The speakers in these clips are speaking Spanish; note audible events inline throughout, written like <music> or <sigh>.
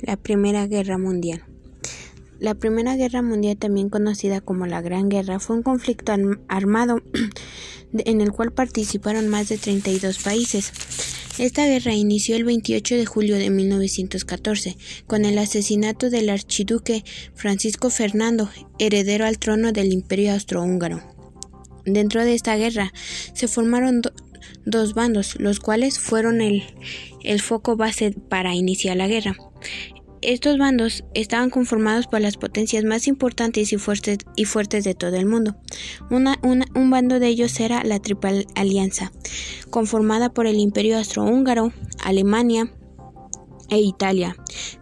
La Primera Guerra Mundial. La Primera Guerra Mundial, también conocida como la Gran Guerra, fue un conflicto armado <clears throat> en el cual participaron más de 32 países. Esta guerra inició el 28 de julio de 1914, con el asesinato del archiduque Francisco Fernando, heredero al trono del Imperio Austrohúngaro. Dentro de esta guerra se formaron dos bandos, los cuales fueron el, el foco base para iniciar la guerra. Estos bandos estaban conformados por las potencias más importantes y fuertes, y fuertes de todo el mundo. un bando de ellos era la Triple Alianza, conformada por el Imperio Austrohúngaro, Alemania e Italia.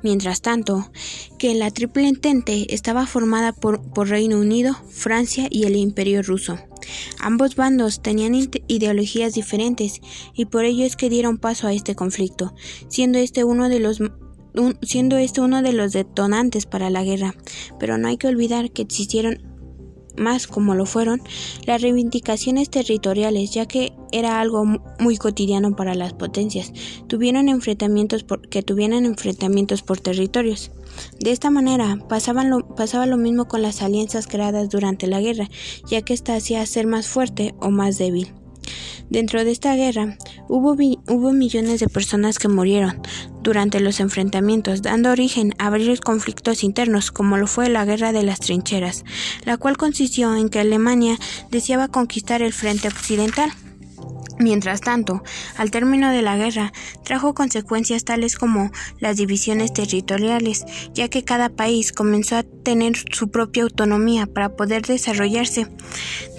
Mientras tanto, que la Triple Entente estaba formada por, por Reino Unido, Francia y el Imperio Ruso. Ambos bandos tenían ideologías diferentes y por ello es que dieron paso a este conflicto, siendo este uno de los siendo esto uno de los detonantes para la guerra. Pero no hay que olvidar que existieron más como lo fueron las reivindicaciones territoriales, ya que era algo muy cotidiano para las potencias. Tuvieron enfrentamientos por, que tuvieran enfrentamientos por territorios. De esta manera lo, pasaba lo mismo con las alianzas creadas durante la guerra, ya que ésta hacía ser más fuerte o más débil. Dentro de esta guerra hubo, hubo millones de personas que murieron durante los enfrentamientos, dando origen a varios conflictos internos, como lo fue la Guerra de las Trincheras, la cual consistió en que Alemania deseaba conquistar el frente occidental Mientras tanto, al término de la guerra, trajo consecuencias tales como las divisiones territoriales, ya que cada país comenzó a tener su propia autonomía para poder desarrollarse.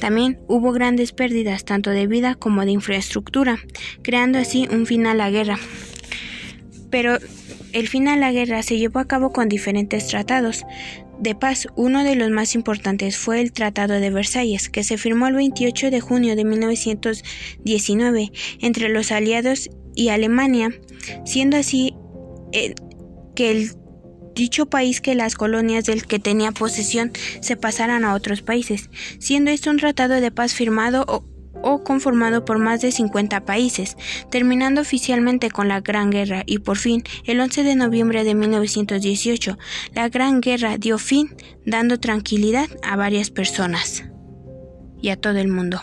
También hubo grandes pérdidas tanto de vida como de infraestructura, creando así un fin a la guerra. Pero el fin a la guerra se llevó a cabo con diferentes tratados, de paz. Uno de los más importantes fue el Tratado de Versalles, que se firmó el 28 de junio de 1919 entre los aliados y Alemania, siendo así eh, que el dicho país que las colonias del que tenía posesión se pasaran a otros países, siendo esto un tratado de paz firmado o conformado por más de 50 países, terminando oficialmente con la Gran Guerra y por fin, el 11 de noviembre de 1918, la Gran Guerra dio fin, dando tranquilidad a varias personas y a todo el mundo.